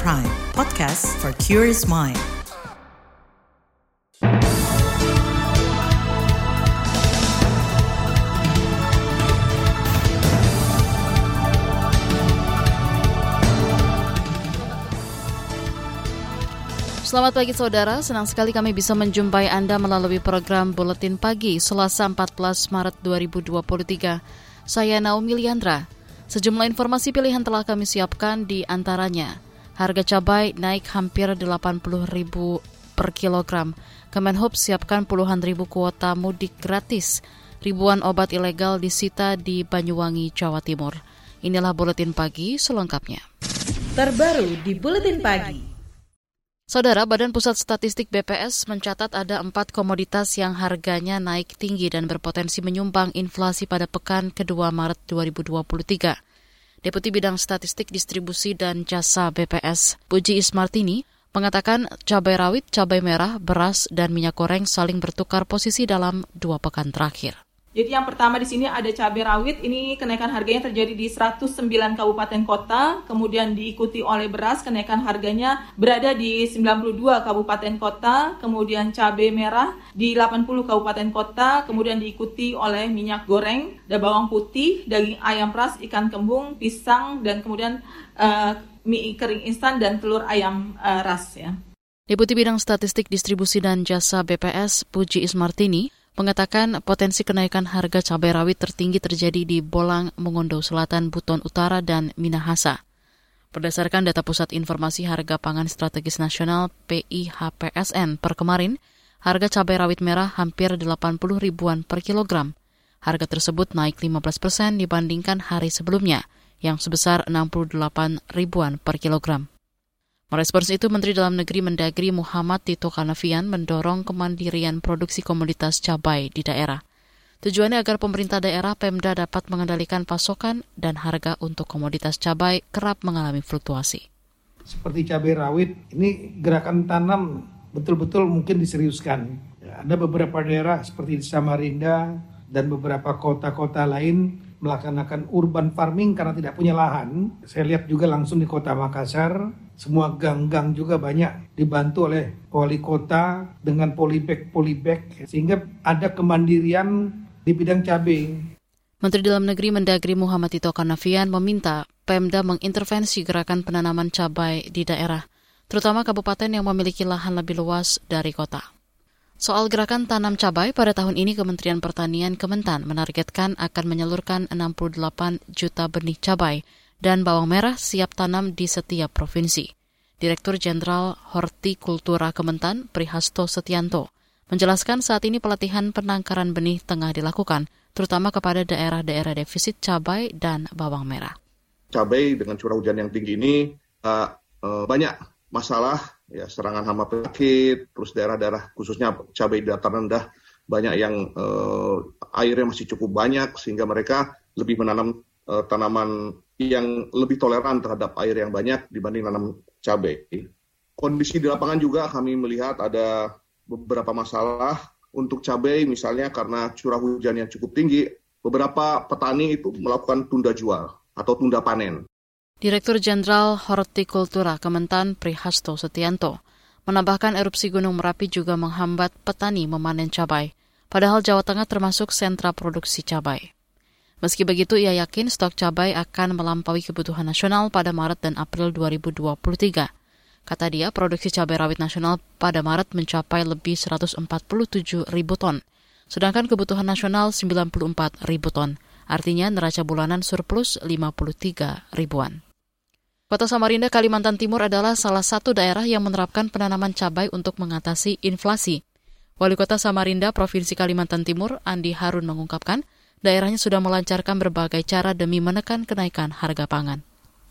Prime, podcast for curious mind. Selamat pagi saudara, senang sekali kami bisa menjumpai Anda melalui program Buletin Pagi Selasa 14 Maret 2023. Saya Naomi Liandra. Sejumlah informasi pilihan telah kami siapkan di antaranya. Harga cabai naik hampir 80 ribu per kilogram. Kemenhub siapkan puluhan ribu kuota mudik gratis. Ribuan obat ilegal disita di Banyuwangi, Jawa Timur. Inilah Buletin Pagi selengkapnya. Terbaru di Buletin Pagi. Saudara, Badan Pusat Statistik BPS mencatat ada empat komoditas yang harganya naik tinggi dan berpotensi menyumbang inflasi pada pekan kedua Maret 2023. Deputi Bidang Statistik Distribusi dan Jasa BPS, Puji Ismartini, mengatakan cabai rawit, cabai merah, beras, dan minyak goreng saling bertukar posisi dalam dua pekan terakhir. Jadi yang pertama di sini ada cabai rawit, ini kenaikan harganya terjadi di 109 kabupaten kota, kemudian diikuti oleh beras, kenaikan harganya berada di 92 kabupaten kota, kemudian cabai merah di 80 kabupaten kota, kemudian diikuti oleh minyak goreng, dan bawang putih, daging ayam ras, ikan kembung, pisang, dan kemudian uh, mie kering instan dan telur ayam uh, ras ya. Deputi Bidang Statistik Distribusi dan Jasa BPS Puji Ismartini mengatakan potensi kenaikan harga cabai rawit tertinggi terjadi di Bolang, Mongondo Selatan, Buton Utara, dan Minahasa. Berdasarkan data Pusat Informasi Harga Pangan Strategis Nasional PIHPSN per kemarin, harga cabai rawit merah hampir 80 ribuan per kilogram. Harga tersebut naik 15 persen dibandingkan hari sebelumnya, yang sebesar 68 ribuan per kilogram. Merespons itu, Menteri Dalam Negeri Mendagri Muhammad Tito Kanavian mendorong kemandirian produksi komoditas cabai di daerah. Tujuannya agar pemerintah daerah Pemda dapat mengendalikan pasokan dan harga untuk komoditas cabai kerap mengalami fluktuasi. Seperti cabai rawit, ini gerakan tanam betul-betul mungkin diseriuskan. Ya, ada beberapa daerah seperti di Samarinda dan beberapa kota-kota lain melaksanakan urban farming karena tidak punya lahan. Saya lihat juga langsung di kota Makassar, semua gang-gang juga banyak dibantu oleh wali kota dengan polybag polybag sehingga ada kemandirian di bidang cabai. Menteri Dalam Negeri Mendagri Muhammad Tito Karnavian meminta Pemda mengintervensi gerakan penanaman cabai di daerah, terutama kabupaten yang memiliki lahan lebih luas dari kota. Soal gerakan tanam cabai, pada tahun ini Kementerian Pertanian Kementan menargetkan akan menyalurkan 68 juta benih cabai dan bawang merah siap tanam di setiap provinsi. Direktur Jenderal Hortikultura Kementan, Prihasto Setianto, menjelaskan saat ini pelatihan penangkaran benih tengah dilakukan, terutama kepada daerah-daerah defisit cabai dan bawang merah. Cabai dengan curah hujan yang tinggi ini uh, uh, banyak masalah ya serangan hama penyakit, terus daerah-daerah khususnya cabai dataran rendah banyak yang uh, airnya masih cukup banyak sehingga mereka lebih menanam uh, tanaman yang lebih toleran terhadap air yang banyak dibanding nanam cabai. Kondisi di lapangan juga kami melihat ada beberapa masalah untuk cabai misalnya karena curah hujan yang cukup tinggi, beberapa petani itu melakukan tunda jual atau tunda panen. Direktur Jenderal Hortikultura Kementan Prihasto Setianto menambahkan erupsi Gunung Merapi juga menghambat petani memanen cabai, padahal Jawa Tengah termasuk sentra produksi cabai. Meski begitu, ia yakin stok cabai akan melampaui kebutuhan nasional pada Maret dan April 2023. Kata dia, produksi cabai rawit nasional pada Maret mencapai lebih 147 ribu ton, sedangkan kebutuhan nasional 94 ribu ton. Artinya neraca bulanan surplus 53 ribuan. Kota Samarinda, Kalimantan Timur adalah salah satu daerah yang menerapkan penanaman cabai untuk mengatasi inflasi. Wali Kota Samarinda, Provinsi Kalimantan Timur, Andi Harun mengungkapkan, daerahnya sudah melancarkan berbagai cara demi menekan kenaikan harga pangan.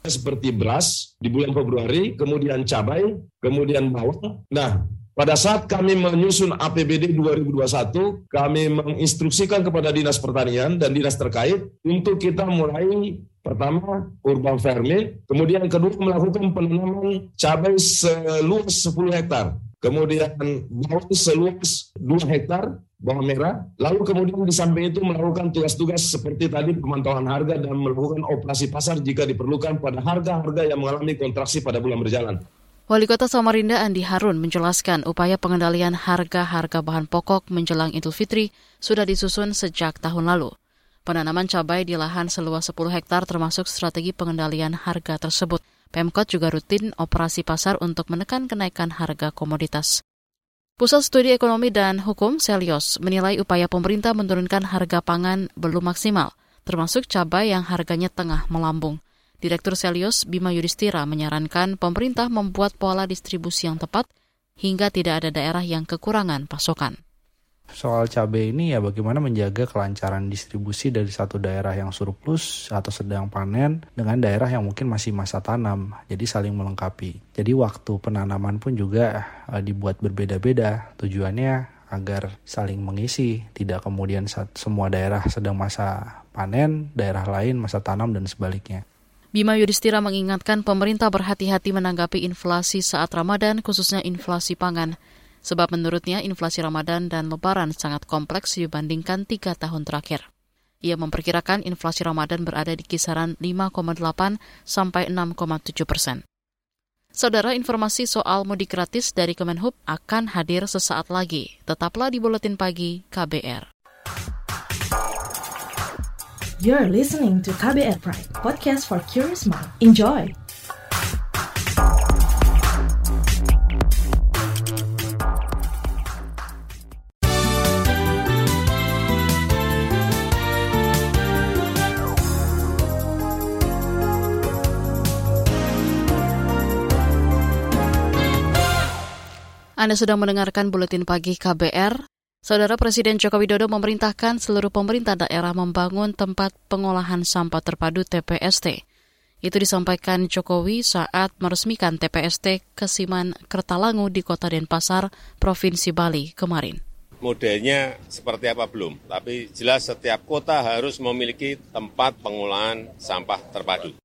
Seperti beras di bulan Februari, kemudian cabai, kemudian bawang. Nah, pada saat kami menyusun APBD 2021, kami menginstruksikan kepada Dinas Pertanian dan Dinas terkait untuk kita mulai Pertama, urban farming. Kemudian kedua, melakukan penanaman cabai seluas 10 hektar. Kemudian bawang seluas 2 hektar. bawang merah. Lalu kemudian di samping itu melakukan tugas-tugas seperti tadi pemantauan harga dan melakukan operasi pasar jika diperlukan pada harga-harga yang mengalami kontraksi pada bulan berjalan. Wali Kota Samarinda Andi Harun menjelaskan upaya pengendalian harga-harga bahan pokok menjelang Idul Fitri sudah disusun sejak tahun lalu. Penanaman cabai di lahan seluas 10 hektar termasuk strategi pengendalian harga tersebut. Pemkot juga rutin operasi pasar untuk menekan kenaikan harga komoditas. Pusat Studi Ekonomi dan Hukum Selios menilai upaya pemerintah menurunkan harga pangan belum maksimal, termasuk cabai yang harganya tengah melambung. Direktur Selios Bima Yudhistira menyarankan pemerintah membuat pola distribusi yang tepat hingga tidak ada daerah yang kekurangan pasokan soal cabai ini ya bagaimana menjaga kelancaran distribusi dari satu daerah yang surplus atau sedang panen dengan daerah yang mungkin masih masa tanam. Jadi saling melengkapi. Jadi waktu penanaman pun juga uh, dibuat berbeda-beda. Tujuannya agar saling mengisi, tidak kemudian saat semua daerah sedang masa panen, daerah lain masa tanam dan sebaliknya. Bima Yudhistira mengingatkan pemerintah berhati-hati menanggapi inflasi saat Ramadan, khususnya inflasi pangan. Sebab menurutnya inflasi Ramadan dan Lebaran sangat kompleks dibandingkan tiga tahun terakhir. Ia memperkirakan inflasi Ramadan berada di kisaran 5,8 sampai 6,7 persen. Saudara informasi soal mudik gratis dari Kemenhub akan hadir sesaat lagi. Tetaplah di Buletin Pagi KBR. You're listening to KBR Pride, podcast for curious mind. Enjoy! Anda sedang mendengarkan Buletin Pagi KBR. Saudara Presiden Joko Widodo memerintahkan seluruh pemerintah daerah membangun tempat pengolahan sampah terpadu TPST. Itu disampaikan Jokowi saat meresmikan TPST Kesiman Kertalangu di Kota Denpasar, Provinsi Bali kemarin modelnya seperti apa belum, tapi jelas setiap kota harus memiliki tempat pengolahan sampah terpadu.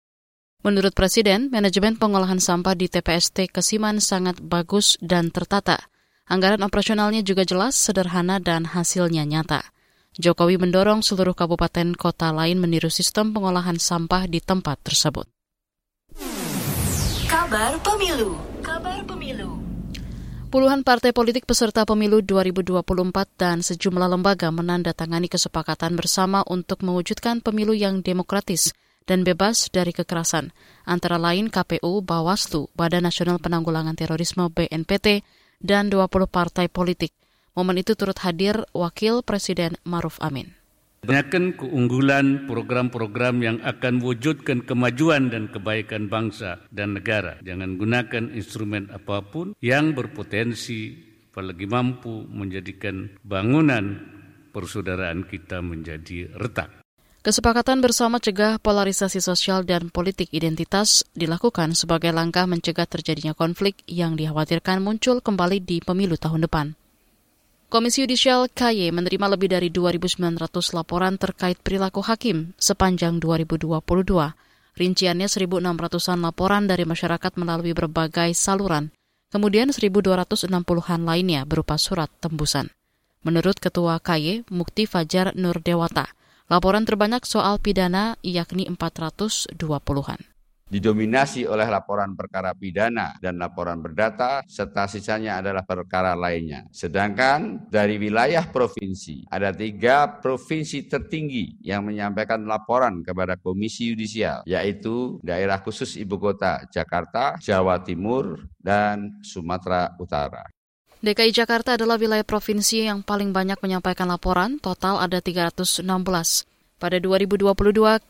Menurut Presiden, manajemen pengolahan sampah di TPST Kesiman sangat bagus dan tertata. Anggaran operasionalnya juga jelas, sederhana, dan hasilnya nyata. Jokowi mendorong seluruh kabupaten kota lain meniru sistem pengolahan sampah di tempat tersebut. Kabar Pemilu Kabar Pemilu Puluhan partai politik peserta pemilu 2024 dan sejumlah lembaga menandatangani kesepakatan bersama untuk mewujudkan pemilu yang demokratis – dan bebas dari kekerasan, antara lain KPU, Bawaslu, Badan Nasional Penanggulangan Terorisme BNPT, dan 20 partai politik. Momen itu turut hadir Wakil Presiden Maruf Amin. Banyakkan keunggulan program-program yang akan wujudkan kemajuan dan kebaikan bangsa dan negara. Jangan gunakan instrumen apa pun yang berpotensi apalagi mampu menjadikan bangunan persaudaraan kita menjadi retak. Kesepakatan bersama cegah polarisasi sosial dan politik identitas dilakukan sebagai langkah mencegah terjadinya konflik yang dikhawatirkan muncul kembali di pemilu tahun depan. Komisi Yudisial KY menerima lebih dari 2.900 laporan terkait perilaku hakim sepanjang 2022. Rinciannya 1.600-an laporan dari masyarakat melalui berbagai saluran, kemudian 1.260-an lainnya berupa surat tembusan. Menurut Ketua KY, Mukti Fajar Nur Dewata, Laporan terbanyak soal pidana yakni 420-an didominasi oleh laporan perkara pidana dan laporan berdata, serta sisanya adalah perkara lainnya. Sedangkan dari wilayah provinsi, ada tiga provinsi tertinggi yang menyampaikan laporan kepada Komisi Yudisial, yaitu daerah khusus Ibu Kota Jakarta, Jawa Timur, dan Sumatera Utara. DKI Jakarta adalah wilayah provinsi yang paling banyak menyampaikan laporan, total ada 316. Pada 2022,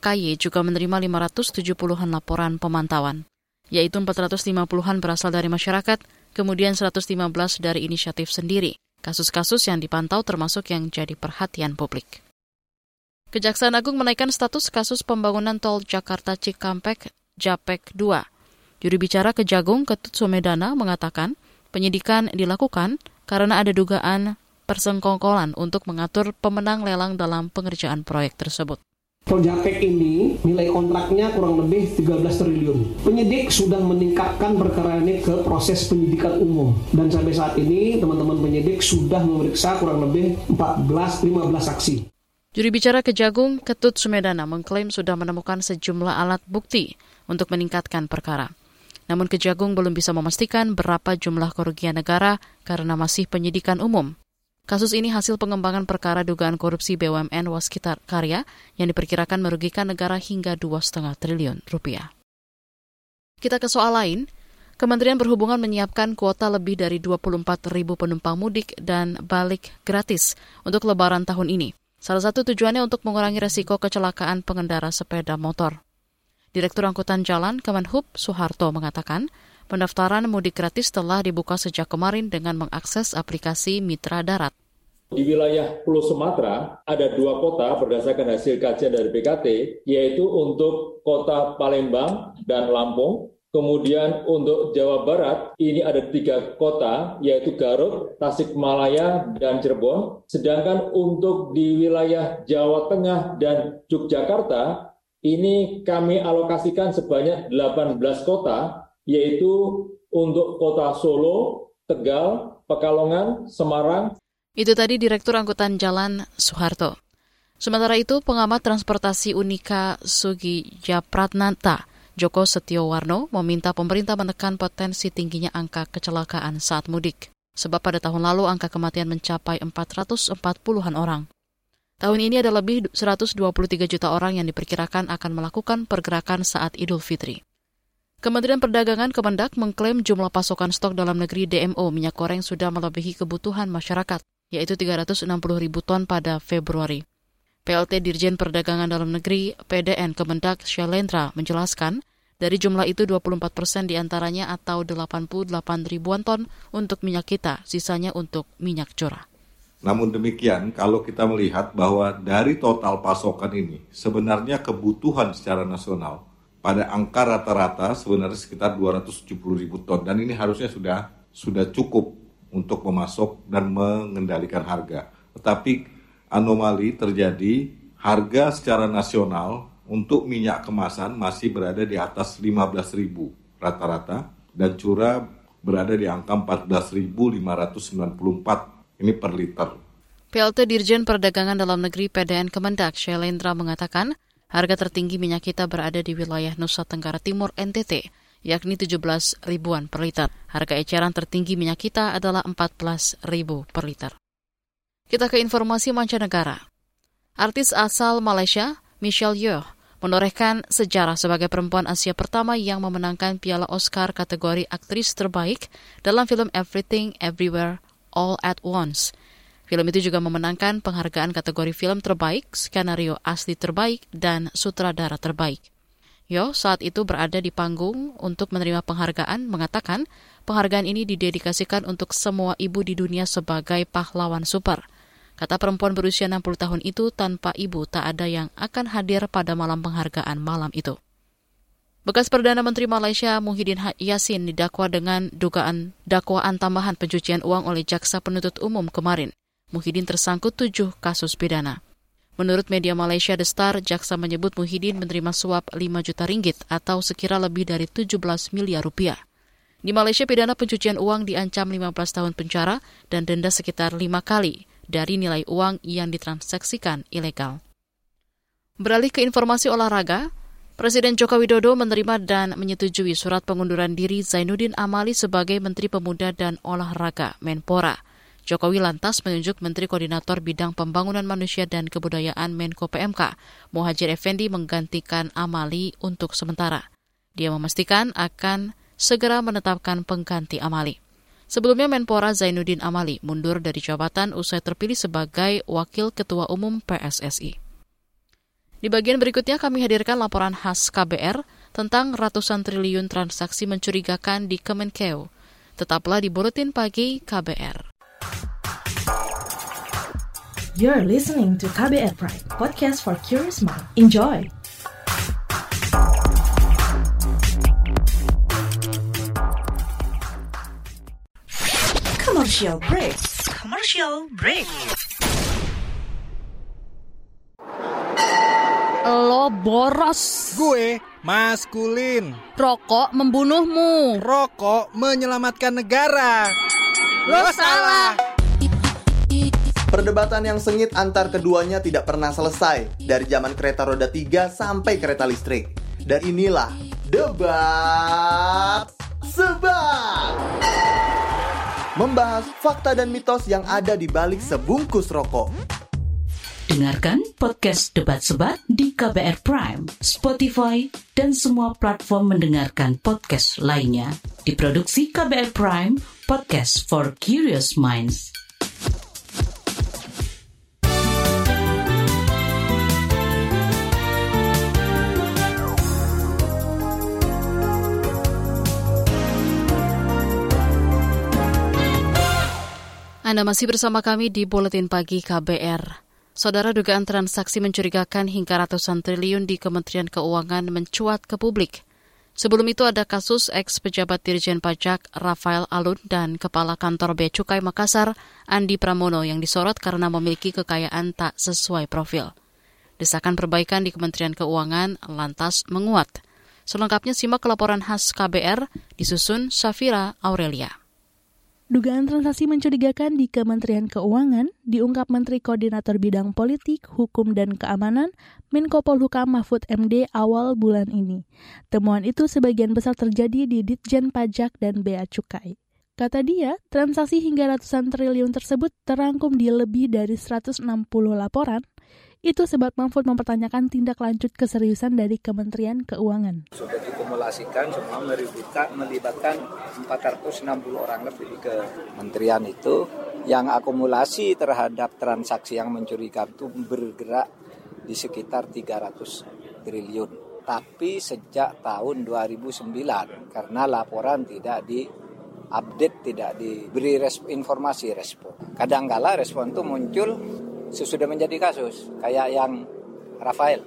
KY juga menerima 570-an laporan pemantauan, yaitu 450-an berasal dari masyarakat, kemudian 115 dari inisiatif sendiri. Kasus-kasus yang dipantau termasuk yang jadi perhatian publik. Kejaksaan Agung menaikkan status kasus pembangunan tol Jakarta Cikampek JAPEK 2. Juru bicara Kejagung Ketut Sumedana mengatakan, Penyidikan dilakukan karena ada dugaan persengkongkolan untuk mengatur pemenang lelang dalam pengerjaan proyek tersebut. Projapek ini nilai kontraknya kurang lebih 13 triliun. Penyidik sudah meningkatkan perkara ini ke proses penyidikan umum. Dan sampai saat ini teman-teman penyidik sudah memeriksa kurang lebih 14-15 saksi. Juri bicara Kejagung, Ketut Sumedana mengklaim sudah menemukan sejumlah alat bukti untuk meningkatkan perkara. Namun Kejagung belum bisa memastikan berapa jumlah kerugian negara karena masih penyidikan umum. Kasus ini hasil pengembangan perkara dugaan korupsi BUMN Waskita Karya yang diperkirakan merugikan negara hingga 2,5 triliun rupiah. Kita ke soal lain. Kementerian Perhubungan menyiapkan kuota lebih dari 24 ribu penumpang mudik dan balik gratis untuk lebaran tahun ini. Salah satu tujuannya untuk mengurangi resiko kecelakaan pengendara sepeda motor. Direktur Angkutan Jalan Kemenhub Soeharto mengatakan, Pendaftaran mudik gratis telah dibuka sejak kemarin dengan mengakses aplikasi Mitra Darat. Di wilayah Pulau Sumatera ada dua kota berdasarkan hasil kajian dari BKT, yaitu untuk kota Palembang dan Lampung. Kemudian untuk Jawa Barat ini ada tiga kota, yaitu Garut, Tasikmalaya, dan Cirebon. Sedangkan untuk di wilayah Jawa Tengah dan Yogyakarta, ini kami alokasikan sebanyak 18 kota yaitu untuk kota Solo, Tegal, Pekalongan, Semarang. Itu tadi Direktur Angkutan Jalan Soeharto. Sementara itu, pengamat transportasi Unika Sugi Japratnanta, Joko Setiowarno, meminta pemerintah menekan potensi tingginya angka kecelakaan saat mudik. Sebab pada tahun lalu angka kematian mencapai 440-an orang. Tahun ini ada lebih 123 juta orang yang diperkirakan akan melakukan pergerakan saat Idul Fitri. Kementerian Perdagangan Kemendak mengklaim jumlah pasokan stok dalam negeri DMO minyak goreng sudah melebihi kebutuhan masyarakat, yaitu 360 ribu ton pada Februari. PLT Dirjen Perdagangan Dalam Negeri PDN Kemendak Shalendra menjelaskan, dari jumlah itu 24 persen di antaranya atau 88 ribuan ton untuk minyak kita, sisanya untuk minyak curah. Namun demikian, kalau kita melihat bahwa dari total pasokan ini, sebenarnya kebutuhan secara nasional pada angka rata-rata sebenarnya sekitar 270 ribu ton dan ini harusnya sudah sudah cukup untuk memasok dan mengendalikan harga. Tetapi anomali terjadi harga secara nasional untuk minyak kemasan masih berada di atas 15 ribu rata-rata dan curah berada di angka 14.594 ini per liter. PLT Dirjen Perdagangan Dalam Negeri PDN Kemendak, Shalendra mengatakan, Harga tertinggi minyak kita berada di wilayah Nusa Tenggara Timur NTT, yakni 17 ribuan per liter. Harga eceran tertinggi minyak kita adalah 14 ribu per liter. Kita ke informasi mancanegara. Artis asal Malaysia, Michelle Yeoh, menorehkan sejarah sebagai perempuan Asia pertama yang memenangkan piala Oscar kategori aktris terbaik dalam film Everything Everywhere All at Once – Film itu juga memenangkan penghargaan kategori film terbaik, skenario asli terbaik, dan sutradara terbaik. Yo saat itu berada di panggung untuk menerima penghargaan mengatakan penghargaan ini didedikasikan untuk semua ibu di dunia sebagai pahlawan super. Kata perempuan berusia 60 tahun itu tanpa ibu tak ada yang akan hadir pada malam penghargaan malam itu. Bekas Perdana Menteri Malaysia Muhyiddin Yassin didakwa dengan dugaan dakwaan tambahan pencucian uang oleh jaksa penuntut umum kemarin. Muhyiddin tersangkut tujuh kasus pidana. Menurut media Malaysia The Star, jaksa menyebut Muhyiddin menerima suap 5 juta ringgit atau sekira lebih dari 17 miliar rupiah. Di Malaysia, pidana pencucian uang diancam 15 tahun penjara dan denda sekitar lima kali dari nilai uang yang ditransaksikan ilegal. Beralih ke informasi olahraga, Presiden Joko Widodo menerima dan menyetujui surat pengunduran diri Zainuddin Amali sebagai Menteri Pemuda dan Olahraga Menpora. Jokowi lantas menunjuk Menteri Koordinator Bidang Pembangunan Manusia dan Kebudayaan Menko PMK, Muhajir Effendi menggantikan Amali untuk sementara. Dia memastikan akan segera menetapkan pengganti Amali. Sebelumnya Menpora Zainuddin Amali mundur dari jabatan usai terpilih sebagai Wakil Ketua Umum PSSI. Di bagian berikutnya kami hadirkan laporan khas KBR tentang ratusan triliun transaksi mencurigakan di Kemenkeu. Tetaplah di Buletin Pagi KBR. You're listening to KBR Pride, podcast for curious mind. Enjoy! Commercial break. Commercial break. Lo boros. Gue maskulin. Rokok membunuhmu. Rokok menyelamatkan negara. Lo, lo salah. Perdebatan yang sengit antar keduanya tidak pernah selesai dari zaman kereta roda 3 sampai kereta listrik. Dan inilah debat sebat. Membahas fakta dan mitos yang ada di balik sebungkus rokok. Dengarkan podcast Debat Sebat di KBR Prime, Spotify, dan semua platform mendengarkan podcast lainnya. Diproduksi KBR Prime, podcast for curious minds. Anda masih bersama kami di Buletin Pagi KBR. Saudara dugaan transaksi mencurigakan hingga ratusan triliun di Kementerian Keuangan mencuat ke publik. Sebelum itu ada kasus ex pejabat Dirjen Pajak Rafael Alun dan Kepala Kantor Bea Cukai Makassar Andi Pramono yang disorot karena memiliki kekayaan tak sesuai profil. Desakan perbaikan di Kementerian Keuangan lantas menguat. Selengkapnya simak laporan khas KBR disusun Safira Aurelia. Dugaan transaksi mencurigakan di Kementerian Keuangan diungkap Menteri Koordinator Bidang Politik, Hukum, dan Keamanan Menko Polhukam Mahfud MD awal bulan ini. Temuan itu sebagian besar terjadi di Ditjen Pajak dan Bea Cukai. Kata dia, transaksi hingga ratusan triliun tersebut terangkum di lebih dari 160 laporan itu sebab Mahfud mempertanyakan tindak lanjut keseriusan dari Kementerian Keuangan. Sudah dikumulasikan semua melibatkan, melibatkan 460 orang lebih ke kementerian itu yang akumulasi terhadap transaksi yang mencurigakan itu bergerak di sekitar 300 triliun. Tapi sejak tahun 2009 karena laporan tidak di update tidak diberi resp informasi respon. Kadangkala respon itu muncul sesudah menjadi kasus kayak yang Rafael.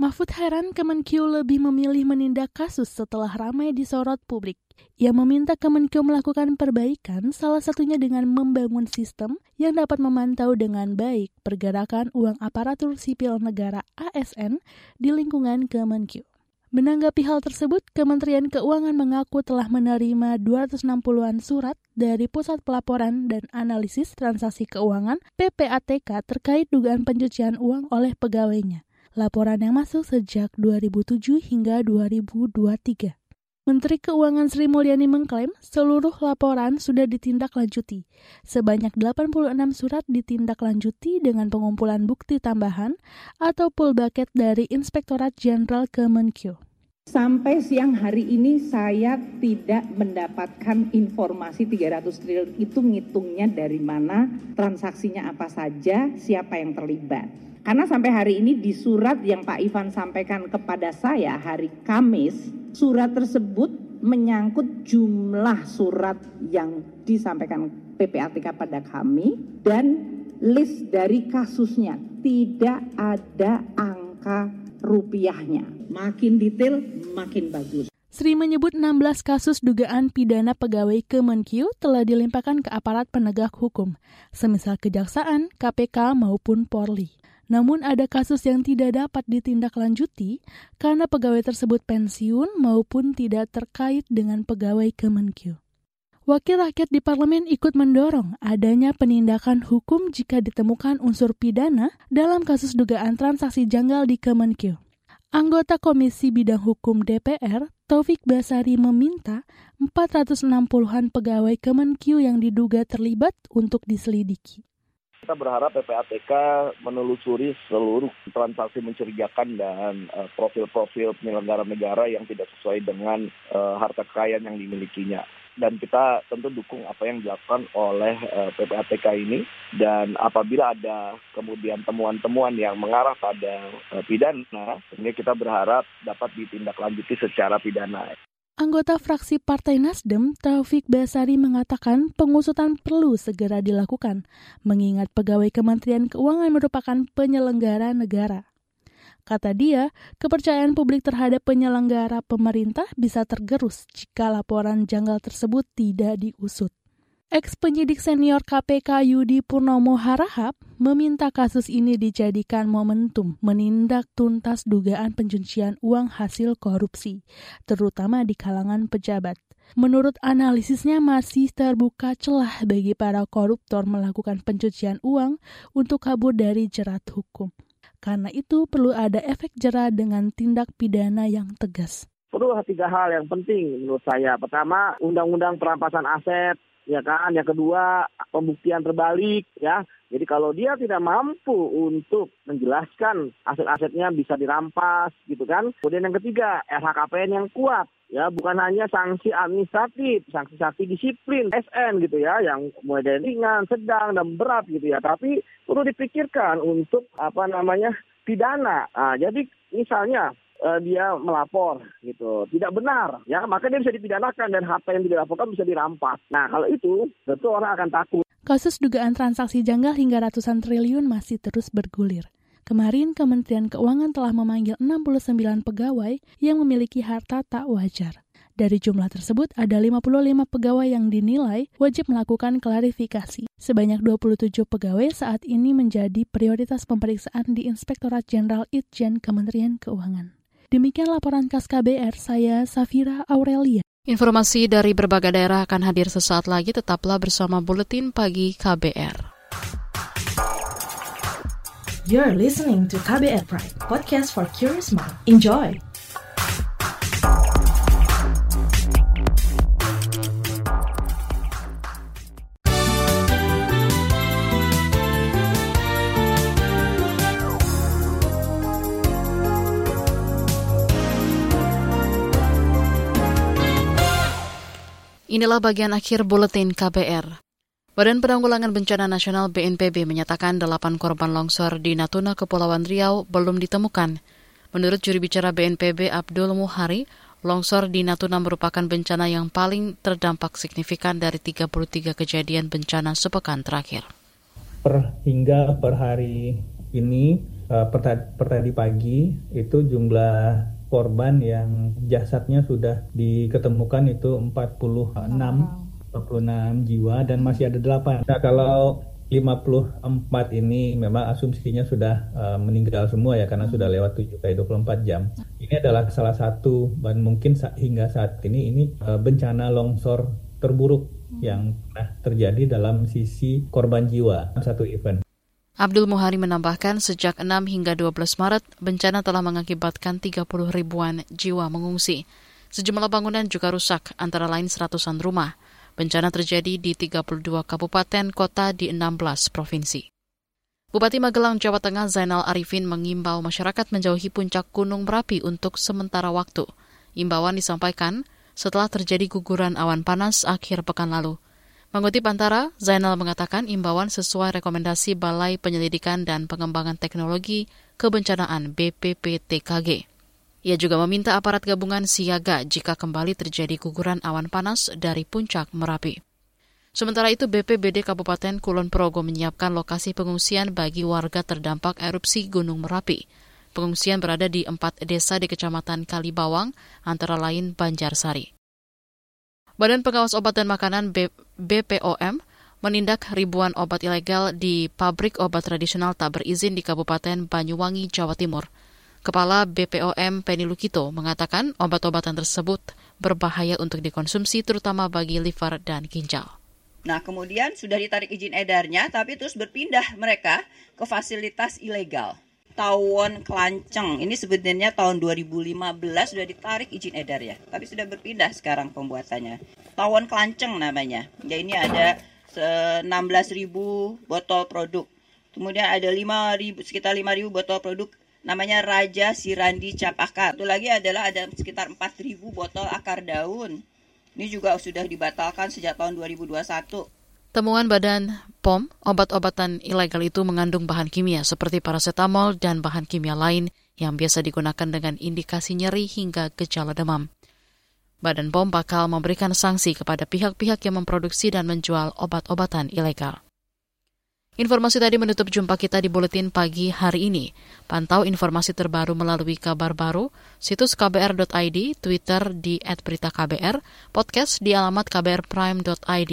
Mahfud heran Kemenkyu lebih memilih menindak kasus setelah ramai disorot publik. Ia meminta Kemenkyu melakukan perbaikan, salah satunya dengan membangun sistem yang dapat memantau dengan baik pergerakan uang aparatur sipil negara ASN di lingkungan Kemenkyu. Menanggapi hal tersebut, Kementerian Keuangan mengaku telah menerima 260-an surat dari Pusat Pelaporan dan Analisis Transaksi Keuangan PPATK terkait dugaan pencucian uang oleh pegawainya. Laporan yang masuk sejak 2007 hingga 2023. Menteri Keuangan Sri Mulyani mengklaim seluruh laporan sudah ditindaklanjuti. Sebanyak 86 surat ditindaklanjuti dengan pengumpulan bukti tambahan atau pull bucket dari Inspektorat Jenderal Kemenkyu. Sampai siang hari ini saya tidak mendapatkan informasi 300 triliun itu ngitungnya dari mana, transaksinya apa saja, siapa yang terlibat. Karena sampai hari ini di surat yang Pak Ivan sampaikan kepada saya hari Kamis, surat tersebut menyangkut jumlah surat yang disampaikan PPATK pada kami dan list dari kasusnya. Tidak ada angka rupiahnya. Makin detail, makin bagus. Sri menyebut 16 kasus dugaan pidana pegawai Kemenkyu telah dilimpahkan ke aparat penegak hukum, semisal kejaksaan, KPK maupun Polri. Namun ada kasus yang tidak dapat ditindaklanjuti karena pegawai tersebut pensiun maupun tidak terkait dengan pegawai Kemenkyu. Wakil rakyat di parlemen ikut mendorong adanya penindakan hukum jika ditemukan unsur pidana dalam kasus dugaan transaksi janggal di Kemenkyu. Anggota Komisi Bidang Hukum DPR, Taufik Basari meminta 460-an pegawai Kemenkyu yang diduga terlibat untuk diselidiki. Kita berharap PPATK menelusuri seluruh transaksi mencurigakan dan profil-profil uh, penyelenggara negara yang tidak sesuai dengan uh, harta kekayaan yang dimilikinya dan kita tentu dukung apa yang dilakukan oleh uh, PPATK ini dan apabila ada kemudian temuan-temuan yang mengarah pada uh, pidana, ini kita berharap dapat ditindaklanjuti secara pidana. Anggota fraksi Partai Nasdem, Taufik Basari mengatakan pengusutan perlu segera dilakukan, mengingat pegawai Kementerian Keuangan merupakan penyelenggara negara. Kata dia, kepercayaan publik terhadap penyelenggara pemerintah bisa tergerus jika laporan janggal tersebut tidak diusut. Ex penyidik senior KPK Yudi Purnomo Harahap meminta kasus ini dijadikan momentum menindak tuntas dugaan pencucian uang hasil korupsi, terutama di kalangan pejabat. Menurut analisisnya masih terbuka celah bagi para koruptor melakukan pencucian uang untuk kabur dari jerat hukum. Karena itu perlu ada efek jerah dengan tindak pidana yang tegas. Perlu tiga hal yang penting menurut saya. Pertama, undang-undang perampasan aset ya kan. Yang kedua, pembuktian terbalik ya. Jadi kalau dia tidak mampu untuk menjelaskan aset-asetnya bisa dirampas gitu kan. Kemudian yang ketiga, LHKPN yang kuat ya bukan hanya sanksi administratif, sanksi-sanksi disiplin SN gitu ya yang mulai dari ringan, sedang dan berat gitu ya. Tapi perlu dipikirkan untuk apa namanya pidana. Nah, jadi misalnya uh, dia melapor gitu tidak benar ya maka dia bisa dipidanakan dan harta yang dilaporkan bisa dirampas nah kalau itu tentu orang akan takut kasus dugaan transaksi janggal hingga ratusan triliun masih terus bergulir Kemarin, Kementerian Keuangan telah memanggil 69 pegawai yang memiliki harta tak wajar. Dari jumlah tersebut, ada 55 pegawai yang dinilai wajib melakukan klarifikasi. Sebanyak 27 pegawai saat ini menjadi prioritas pemeriksaan di Inspektorat Jenderal Itjen Kementerian Keuangan. Demikian laporan khas KBR, saya Safira Aurelia. Informasi dari berbagai daerah akan hadir sesaat lagi, tetaplah bersama Buletin Pagi KBR. You're listening to KBR Pride, podcast for curious mind. Enjoy! Inilah bagian akhir buletin KBR. Badan Penanggulangan Bencana Nasional BNPB menyatakan delapan korban longsor di Natuna, Kepulauan Riau belum ditemukan. Menurut juri bicara BNPB Abdul Muhari, longsor di Natuna merupakan bencana yang paling terdampak signifikan dari 33 kejadian bencana sepekan terakhir. Per hingga per hari ini, eh, per tadi pagi, itu jumlah korban yang jasadnya sudah diketemukan itu 46 46 jiwa dan masih ada 8. Nah, kalau 54 ini memang asumsinya sudah uh, meninggal semua ya karena sudah lewat 7 kali 24 jam. Ini adalah salah satu dan mungkin sa hingga saat ini ini uh, bencana longsor terburuk yang pernah terjadi dalam sisi korban jiwa satu event. Abdul Muhari menambahkan sejak 6 hingga 12 Maret, bencana telah mengakibatkan 30 ribuan jiwa mengungsi. Sejumlah bangunan juga rusak, antara lain seratusan rumah. Bencana terjadi di 32 kabupaten kota di 16 provinsi. Bupati Magelang, Jawa Tengah Zainal Arifin mengimbau masyarakat menjauhi puncak Gunung Merapi untuk sementara waktu. Imbauan disampaikan setelah terjadi guguran awan panas akhir pekan lalu. Mengutip Antara, Zainal mengatakan imbauan sesuai rekomendasi Balai Penyelidikan dan Pengembangan Teknologi Kebencanaan BPPTKG. Ia juga meminta aparat gabungan siaga jika kembali terjadi guguran awan panas dari puncak Merapi. Sementara itu, BPBD Kabupaten Kulon Progo menyiapkan lokasi pengungsian bagi warga terdampak erupsi Gunung Merapi. Pengungsian berada di empat desa di Kecamatan Kalibawang, antara lain Banjarsari. Badan Pengawas Obat dan Makanan BPOM menindak ribuan obat ilegal di pabrik obat tradisional tak berizin di Kabupaten Banyuwangi, Jawa Timur. Kepala BPOM Penny Lukito mengatakan obat-obatan tersebut berbahaya untuk dikonsumsi terutama bagi liver dan ginjal. Nah, kemudian sudah ditarik izin edarnya, tapi terus berpindah mereka ke fasilitas ilegal tawon kelanceng. Ini sebenarnya tahun 2015 sudah ditarik izin edar ya, tapi sudah berpindah sekarang pembuatannya. Tawon kelanceng namanya. Ya ini ada 16.000 botol produk. Kemudian ada 5.000 sekitar 5.000 botol produk namanya Raja Sirandi Capaka. Itu lagi adalah ada sekitar 4.000 botol akar daun. Ini juga sudah dibatalkan sejak tahun 2021. Temuan Badan POM, obat-obatan ilegal itu mengandung bahan kimia seperti paracetamol dan bahan kimia lain yang biasa digunakan dengan indikasi nyeri hingga gejala demam. Badan POM bakal memberikan sanksi kepada pihak-pihak yang memproduksi dan menjual obat-obatan ilegal. Informasi tadi menutup jumpa kita di Buletin Pagi hari ini. Pantau informasi terbaru melalui kabar baru, situs kbr.id, Twitter di @beritaKBR, podcast di alamat kbrprime.id.